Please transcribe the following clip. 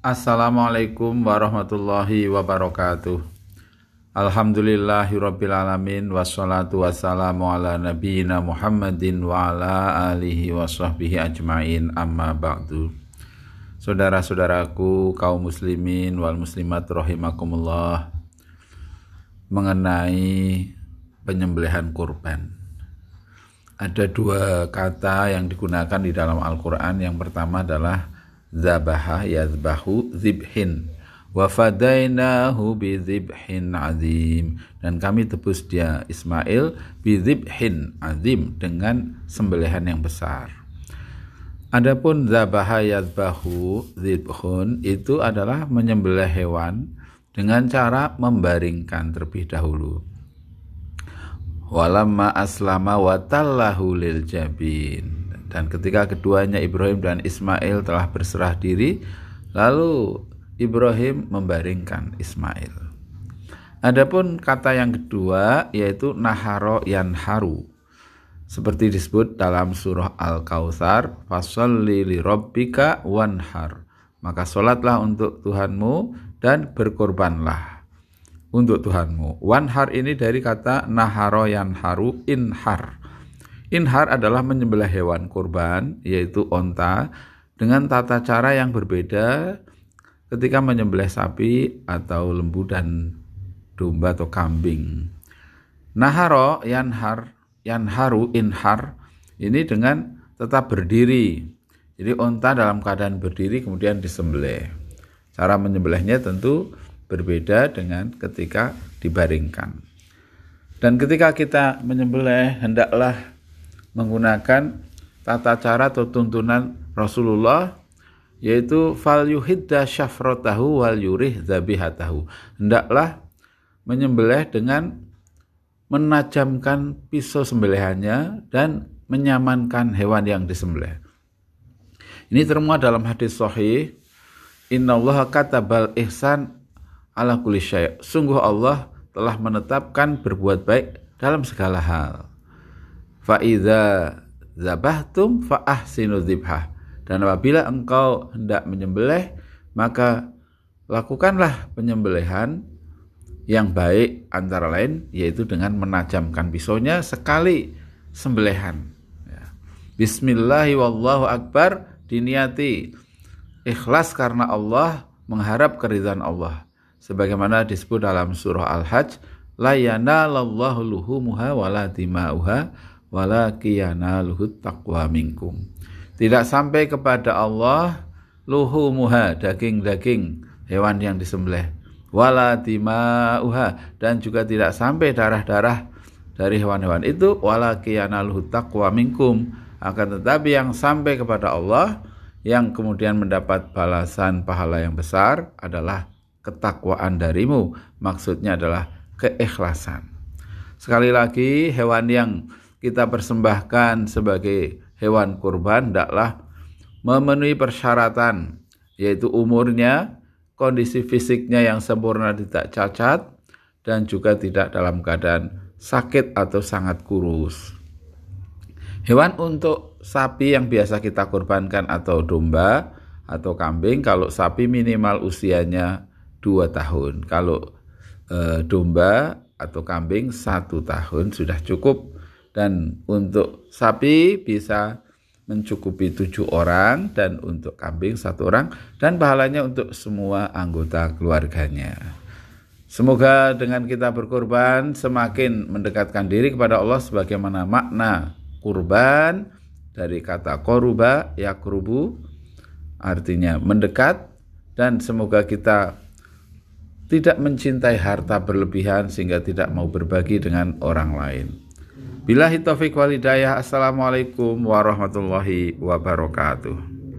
Assalamualaikum warahmatullahi wabarakatuh. Alhamdulillahirabbil alamin wassalatu wassalamu ala nabiyyina Muhammadin wa ala alihi wa sahbihi ajmain amma ba'du. Saudara-saudaraku kaum muslimin wal muslimat rahimakumullah mengenai penyembelihan kurban. Ada dua kata yang digunakan di dalam Al-Qur'an. Yang pertama adalah zabaha yazbahu zibhin. Wa fadainahu azim. Dan kami tebus dia Ismail bidzibhin azim dengan sembelihan yang besar. Adapun zabaha yazbahu zibhun itu adalah menyembelih hewan dengan cara membaringkan terlebih dahulu. Walamma aslama watallahu lil jabin dan ketika keduanya Ibrahim dan Ismail telah berserah diri, lalu Ibrahim membaringkan Ismail. Adapun kata yang kedua yaitu naharo yanharu. Seperti disebut dalam surah Al-Kautsar, fasalli li wanhar. Maka solatlah untuk Tuhanmu dan berkorbanlah untuk Tuhanmu. Wanhar ini dari kata naharo yanharu inhar Inhar adalah menyembelih hewan kurban, yaitu onta, dengan tata cara yang berbeda ketika menyembelih sapi atau lembu dan domba atau kambing. Naharo, yanhar, yanharu, inhar, ini dengan tetap berdiri. Jadi onta dalam keadaan berdiri kemudian disembelih. Cara menyembelihnya tentu berbeda dengan ketika dibaringkan. Dan ketika kita menyembelih hendaklah menggunakan tata cara atau tuntunan Rasulullah yaitu fal yuhidda syafrotahu wal yurih zabihatahu. Hendaklah menyembelih dengan menajamkan pisau sembelihannya dan menyamankan hewan yang disembelih. Ini termuat dalam hadis sahih, Inna Allah katabal ihsan ala kulli. Sungguh Allah telah menetapkan berbuat baik dalam segala hal. Fa'idha zabahtum fa'ahsinu zibhah. Dan apabila engkau hendak menyembelih, maka lakukanlah penyembelihan yang baik antara lain yaitu dengan menajamkan pisaunya sekali sembelihan. Ya. Bismillahi wallahu akbar diniati ikhlas karena Allah mengharap keridhaan Allah. Sebagaimana disebut dalam surah Al-Hajj, la yanalallahu luhumuha wala dima'uha wala luhut taqwa minkum. Tidak sampai kepada Allah luhumuha daging-daging hewan yang disembelih. Wala dima'uha dan juga tidak sampai darah-darah dari hewan-hewan itu. Wala luhut taqwa minkum. Akan tetapi yang sampai kepada Allah yang kemudian mendapat balasan pahala yang besar adalah ketakwaan darimu. Maksudnya adalah keikhlasan. Sekali lagi hewan yang kita persembahkan sebagai hewan kurban hendaklah memenuhi persyaratan yaitu umurnya, kondisi fisiknya yang sempurna tidak cacat dan juga tidak dalam keadaan sakit atau sangat kurus. Hewan untuk sapi yang biasa kita kurbankan atau domba atau kambing kalau sapi minimal usianya 2 tahun. Kalau e, domba atau kambing satu tahun sudah cukup dan untuk sapi bisa mencukupi tujuh orang dan untuk kambing satu orang dan pahalanya untuk semua anggota keluarganya. Semoga dengan kita berkorban semakin mendekatkan diri kepada Allah sebagaimana makna kurban dari kata koruba yakrubu artinya mendekat dan semoga kita tidak mencintai harta berlebihan sehingga tidak mau berbagi dengan orang lain. Billahi taufiq walidayah. Assalamualaikum warahmatullahi wabarakatuh.